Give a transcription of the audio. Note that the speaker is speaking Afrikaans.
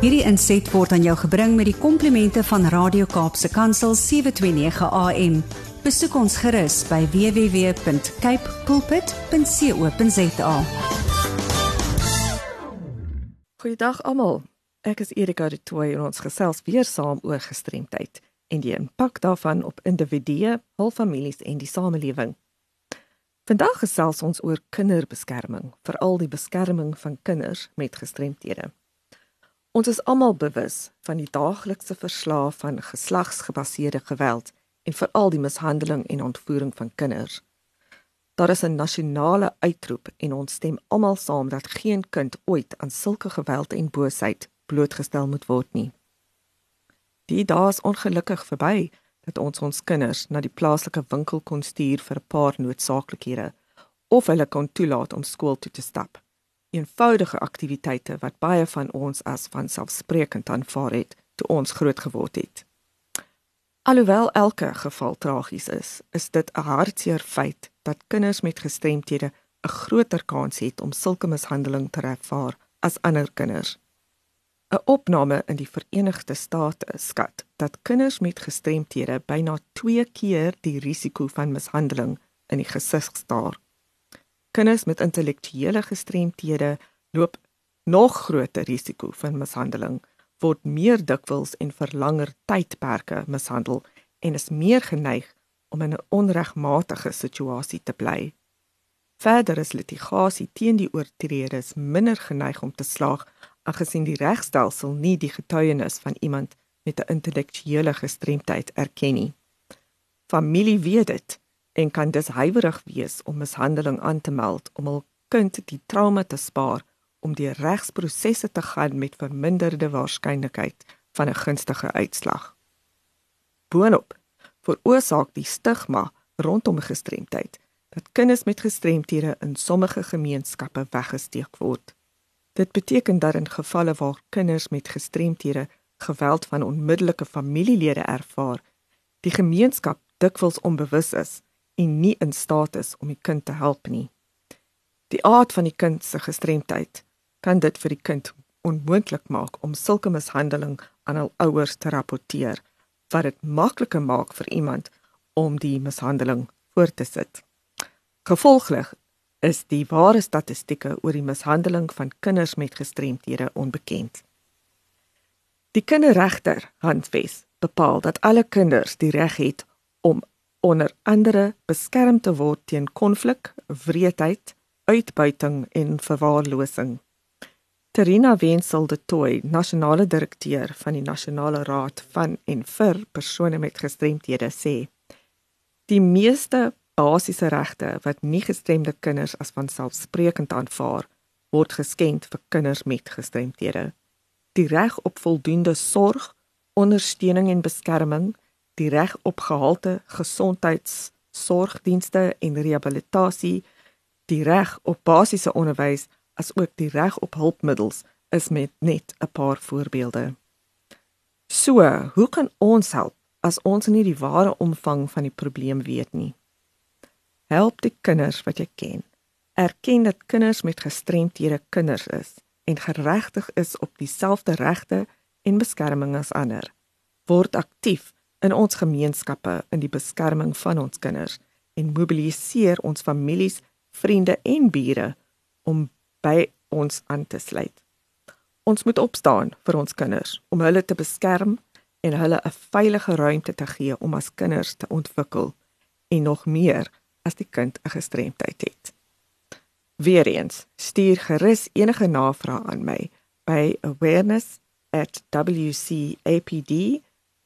Hierdie inset word aan jou gebring met die komplimente van Radio Kaapse Kansel 729 AM. Besoek ons gerus by www.cape pulpit.co.za. Goeiedag almal. Ek is Erika de Tooy en ons gesels weer saam oor gestremdheid en die impak daarvan op individue, hul families en die samelewing. Vandag gesels ons oor kinderbeskerming, veral die beskerming van kinders met gestremthede. Ons is almal bewus van die daaglikse verslae van geslagsgebaseerde geweld en veral die mishandeling en ontvoering van kinders. Daar is 'n nasionale uitroep en ons stem almal saam dat geen kind ooit aan sulke geweld en boosheid blootgestel moet word nie. Die dae is ongelukkig verby dat ons ons kinders na die plaaslike winkel kon stuur vir 'n paar noodsaaklikhede of hulle kon toelaat om skool toe te stap. Eenvoudige aktiwiteite wat baie van ons as vanselfsprekend aanvaar het toe ons groot geword het. Alhoewel elke geval tragies is, is dit 'n hartseer feit dat kinders met gestremthede 'n groter kans het om sulke mishandeling te ervaar as ander kinders. 'n Opname in die Verenigde State skat dat kinders met gestremthede byna 2 keer die risiko van mishandeling in die gesig staar. Kinders met intellektuele gestremthede loop nog groter risiko van mishandeling, word meer dikwels en vir langer tydperke mishandel en is meer geneig om in 'n onregmatige situasie te bly. Verder is litigasie teen die oortreders minder geneig om te slaag aangesien die regstelsel nie die getuienis van iemand met 'n intellektuele gestremdheid erken nie. Familie weet dit en kan dus huiwerig wees om mishandeling aan te meld om hul kind die trauma te spaar om die regsprosesse te gaan met verminderde waarskynlikheid van 'n gunstige uitslag. Boonop veroorsaak die stigma rondom gestremdheid dat kinders met gestremthede in sommige gemeenskappe weggesteek word. Dit beteken dat in gevalle waar kinders met gestremthede geweld van onmiddellike familielede ervaar, die gemeenskap dikwels onbewus is en nie in staat is om die kind te help nie. Die aard van die kind se gestremdheid kan dit vir die kind onmoontlik maak om sulke mishandeling aan hul ouers te rapporteer, wat dit makliker maak vir iemand om die mishandeling voort te sit. Gevolglik is die ware statistieke oor die mishandeling van kinders met gestremthede onbekend. Die kinderregter Handves bepaal dat alle kinders die reg het om onder andere beskerm te word teen konflik, wreedheid, uitbuiting en verwaarlosing. Terina Wenzel de Tooi, nasionale direkteur van die Nasionale Raad van en vir persone met gestremthede sê: Die meeste basiese regte wat nie gestremde kinders as vanselfsprekend aanvaar, word geskend vir kinders met gestremthede. Die reg op voldoende sorg, ondersteuning en beskerming, die reg op gehalte gesondheidsorgdienste en rehabilitasie, die reg op basiese onderwys asook die reg op hulpmiddels is met net 'n paar voorbeelde. So, hoe kan ons help as ons nie die ware omvang van die probleem weet nie? Help die kinders wat jy ken. Erken dat kinders met gestremthede kinders is en geregtig is op dieselfde regte en beskerming as ander. Word aktief in ons gemeenskappe in die beskerming van ons kinders en mobiliseer ons families, vriende en bure om by ons aan te sluit. Ons moet opstaan vir ons kinders om hulle te beskerm en hulle 'n veilige ruimte te gee om as kinders te ontwikkel en nog meer as die kind 'n gestremdheid het. Weereens, stuur gerus enige navrae aan my by